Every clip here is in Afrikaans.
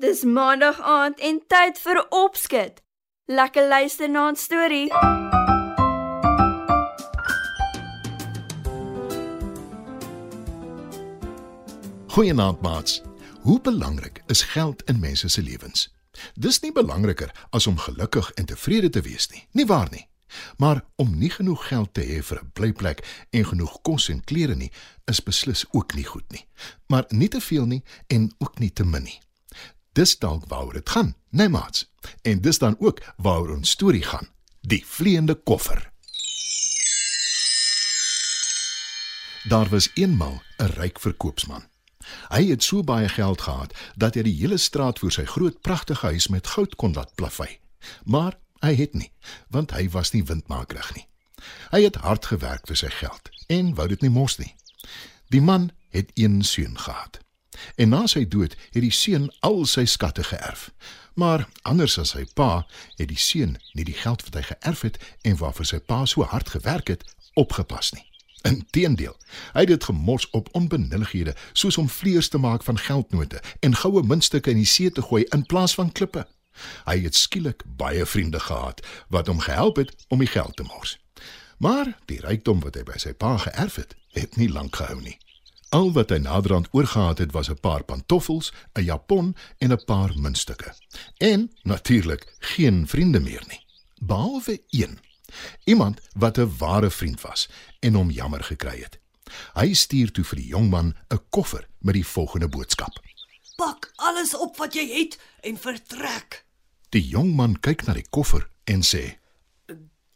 Dis maandag aand en tyd vir opskud. Lekker luister na 'n storie. Goeienaand maats. Hoe belangrik is geld in mense se lewens? Dis nie belangriker as om gelukkig en tevrede te wees nie. Nie waar nie? Maar om nie genoeg geld te hê vir 'n blyplek en genoeg kos en klere nie, is beslis ook nie goed nie. Maar nie te veel nie en ook nie te min nie. Dis dalk waaroor dit gaan, né nee, maats? En dis dan ook waaroor ons storie gaan. Die vleiende koffer. Daar was eenmal 'n ryk verkoopsman. Hy het so baie geld gehad dat hy die hele straat voor sy groot pragtige huis met goud kon laat plafy. Maar hy het nie, want hy was nie windmakerig nie. Hy het hard gewerk vir sy geld en wou dit nie mos nie. Die man het een seun gehad. En na sy dood het die seun al sy skatte geërf. Maar anders as sy pa, het die seun nie die geld wat hy geërf het en waarvoor sy pa so hard gewerk het, opgepas nie. Inteendeel, hy het dit gemors op onbenullighede, soos om vleers te maak van geldnote en goue muntstukke in die see te gooi in plaas van klippe. Hy het skielik baie vriende gehad wat hom gehelp het om die geld te mors. Maar die rykdom wat hy by sy pa geërf het, het nie lank gehou nie. Al wat hy naderhand oorgehad het was 'n paar pantoffels, 'n japon en 'n paar muntstukke. En natuurlik geen vriende meer nie, behalwe een. Iemand wat 'n ware vriend was en hom jammer gekry het. Hy stuur toe vir die jong man 'n koffer met die volgende boodskap. Pak alles op wat jy het en vertrek. Die jong man kyk na die koffer en sê: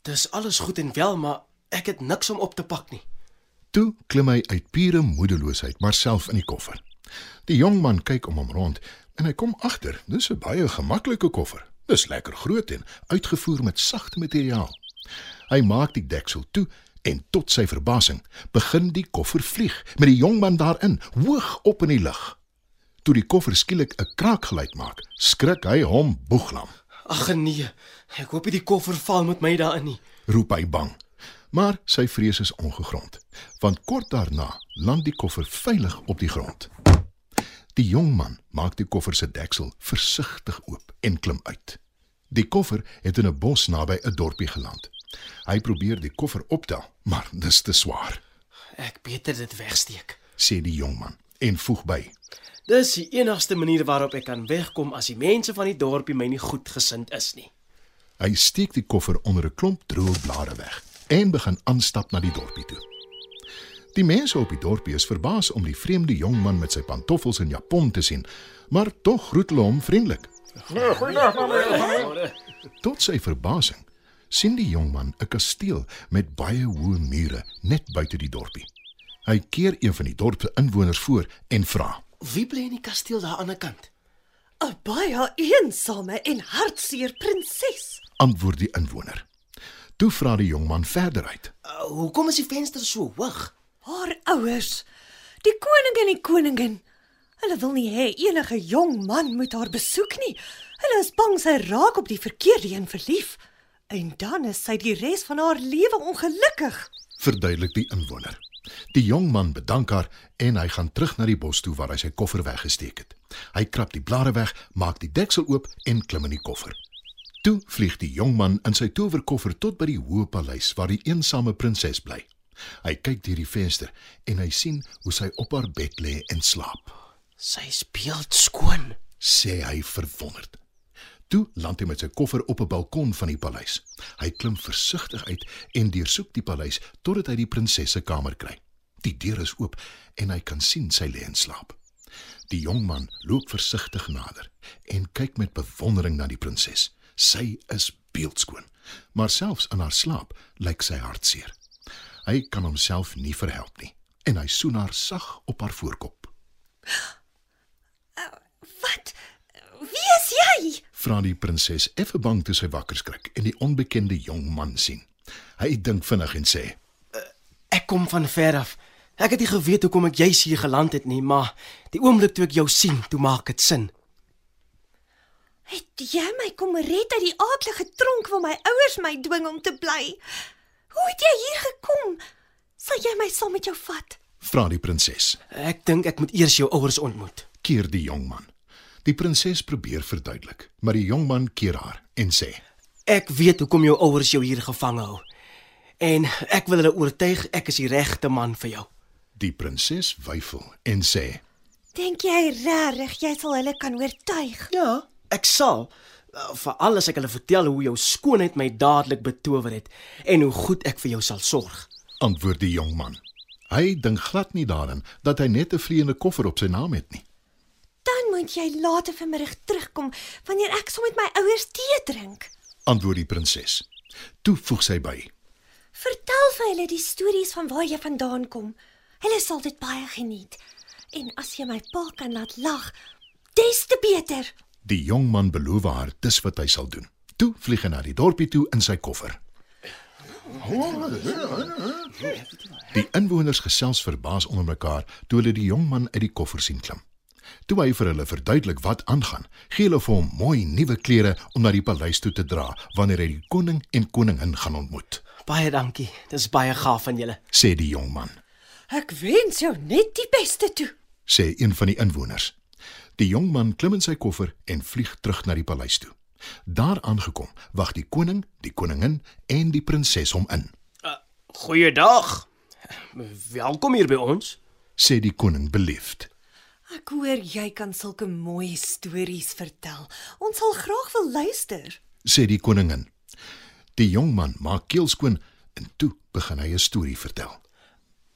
Dis alles goed en wel, maar ek het niks om op te pak nie. Toe klim hy uit pure moedeloosheid maar self in die koffer. Die jong man kyk om hom rond en hy kom agter, dis 'n baie gemaklike koffer. Dis lekker groot en uitgevoer met sagte materiaal. Hy maak die deksel toe en tot sy verbasing begin die koffer vlieg met die jong man daarin, hoog op in die lug. Toe die koffer skielik 'n kraakgeluid maak, skrik hy hom boeglam. Ag nee, ek hoop nie die koffer val met my daarin nie. Roep hy bang. Maar sy vrees is ongegrond, want kort daarna land die koffer veilig op die grond. Die jong man maak die koffer se deksel versigtig oop en klim uit. Die koffer het in 'n bos naby 'n dorpie geland. Hy probeer die koffer optel, maar dis te swaar, Ek beter dit wegsteek. sê die jong man en voeg by: Dis die enigste manier waarop ek kan wegkom as die mense van die dorpie my nie goedgesind is nie. Hy steek die koffer onder 'n klomp droë blare weg en begin aanstap na die dorpie toe. Die mense op die dorpie is verbaas om die vreemde jong man met sy pantoffels en japon te sien, maar tog groet hulle hom vriendelik. Tot sy verbasing sien die jong man 'n kasteel met baie hoë mure net buite die dorpie. Hy keer een van die dorp se inwoners voor en vra: Wie bly in die kasteel daar aan die kant? 'n Baie eensame en hartseer prinses. Antwoord die inwoner. Toe vra die jong man verder uit. Uh, hoekom is die venster so hoog? Haar ouers, die koning en die koningin. Hulle wil nie hê enige jong man moet haar besoek nie. Hulle is bang sy raak op die verkeerde een verlief. En dan is sy die res van haar lewe ongelukkig. verduidelik die inwoner. Die jong man bedank haar en hy gaan terug na die bos toe waar hy sy koffer weggesteek het. Hy krap die blare weg, maak die deksel oop en klim in die koffer. Toe vlieg die jong man in sy towerkoffer tot by die hoë paleis waar die eensame prinses bly. Hy kyk deur die venster en hy sien hoe sy op haar bed lê en slaap. Sy speel skoon. sê hy verwonderd. Toe land hy met sy koffer op 'n balkon van die paleis. Hy klim versigtig uit en deursoek die paleis totdat hy die prinses se kamer kry. Die deur is oop en hy kan sien sy lê in slaap. Die jong man loop versigtig nader en kyk met bewondering na die prinses. Sy is beeldskoon, maar selfs in haar slaap lyk sy hartseer. Hy kan homself nie verhelp nie en hy soen haar sag op haar voorkop. Wat? Wie is jy? vra die prinses effe bang toe sy wakker skrik en die onbekende jong man sien. Hy dink vinnig en sê: Ek kom van ver af. Ek het nie geweet hoekom ek juis hier geland het nie, maar die oomblik toe ek jou sien, toe maak dit sin. Het jy my kom red uit die aaklige tronk waar my ouers my dwing om te bly? Hoe het jy hier gekom? Sal jy my saam met jou vat? vra die prinses. Ek dink ek moet eers jou ouers ontmoet. Keer die jong man. Die prinses probeer verduidelik, maar die jong man keer haar en sê: Ek weet hoekom jou ouers jou hier gevang hou. En ek wil hulle oortuig ek is die regte man vir jou. Die prinses weifel en sê: Dink jy regtig jy sal hulle kan oortuig? Ja, ek sal uh, veral as ek hulle vertel hoe jou skoonheid my dadelik betower het en hoe goed ek vir jou sal sorg. Antwoord die jong man. Hy dink glad nie daaraan dat hy net 'n vleiende koffer op sy naam het nie. Dan moet jy later vanmiddag terugkom wanneer ek saam met my ouers tee drink. Antwoord die prinses. Toe voeg sy by: Vertel vir hulle die stories van waar jy vandaan kom. Hulle sal dit baie geniet. En as jy my pa kan laat lag, des te beter. Die jong man beloof haar dis wat hy sal doen. Toe vlieg hy na die dorpie toe in sy koffer. Die inwoners gesels verbaas onder mekaar toe hulle die jong man uit die koffer sien klim. Toe hy vir hulle verduidelik wat aangaan, gee hulle vir hom mooi nuwe klere om na die paleis toe te dra wanneer hy die koning en koningin gaan ontmoet, Baie dankie. Dis baie gaaf van julle. sê die jong man, Ek wens jou net die beste toe. sê een van die inwoners. Die jong man klim in sy koffer en vlieg terug na die paleis toe. Daar aangekom, wag die koning, die koningin en die prinses hom in. Goeiedag. Welkom hier by ons. Sê die koning beleefd. Ek hoor jy kan sulke mooi stories vertel. Ons sal graag wil luister. sê die koningin. Die jong man maak keel skoon en toe begin hy 'n storie vertel.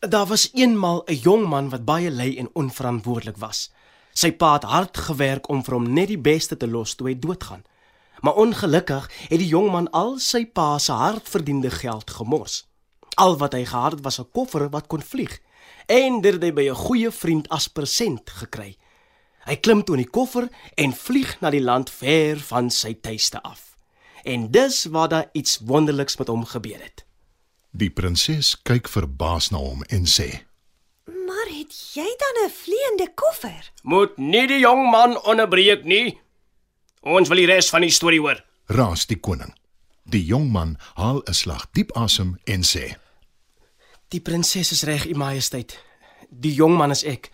Daar was eenmal 'n jong man wat baie lui en onverantwoordelik was. Sy pa het hard gewerk om vir hom net die beste te los toe hy doodgaan. Maar ongelukkig het die jong man al sy pa se hardverdiende geld gemors. Al wat hy gehad het was 'n koffer wat kon vlieg en dit het hy by 'n goeie vriend as persent gekry. Hy klim toe in die koffer en vlieg na die land ver van sy tuiste af. En dis waar daar iets wonderliks met hom gebeur het. Die prinses kyk verbaas na hom en sê: het jy dan 'n vleiende koffer? Moet nie die jong man onderbreek nie. Ons wil die res van die storie hoor. "Raas die koning." Die jong man haal 'n slag diep asem en sê: Die prinses is reg, u majesteit. Die jong man is ek.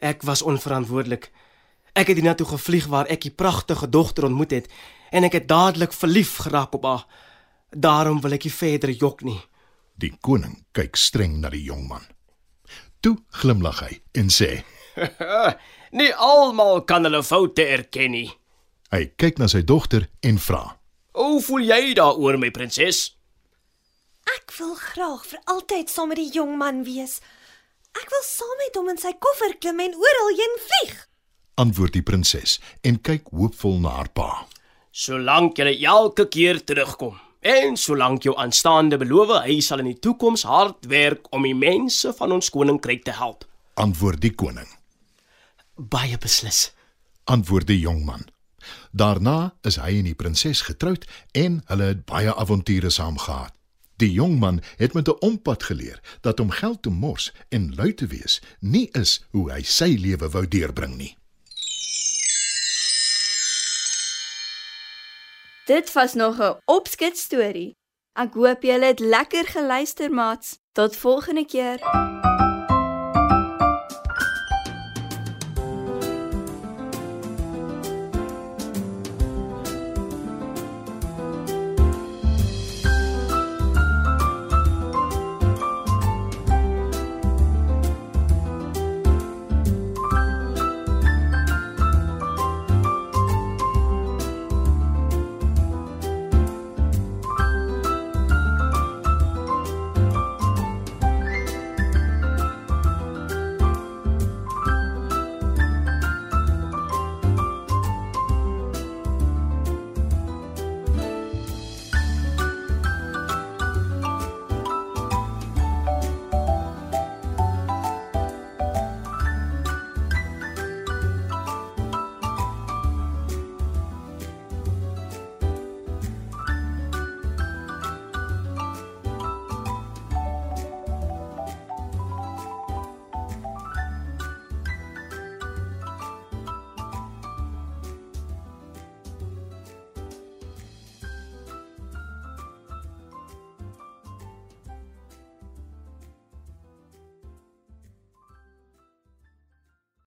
Ek was onverantwoordelik. Ek het hiernatoe gevlieg waar ek die pragtige dogter ontmoet het en ek het dadelik verlief geraak op haar. Daarom wil ek nie verder jok nie. Die koning kyk streng na die jong man. Toe glimlag hy en sê: nie almal kan hulle foute erken nie. Hy kyk na sy dogter en vra: Hoe voel jy daaroor, my prinses? Ek wil graag vir altyd saam met die jong man wees. Ek wil saam met hom in sy koffer klim en oral heen vlieg. Antwoord die prinses en kyk hoopvol na haar pa. Solank jy elke keer terugkom en solank jou aanstaande beloof hy sal in die toekoms hard werk om die mense van ons koninkryk te help. Antwoord die koning. Baie beslis. Antwoord die jong man. Daarna is hy en die prinses getroud en hulle het baie avonture saam gehad. Die jong man het met 'n ompad geleer dat om geld te mors en lui te wees nie is hoe hy sy lewe wou deurbring nie. Dit was nog 'n opskets storie. Ek hoop julle het lekker geluister, maats. Tot volgende keer.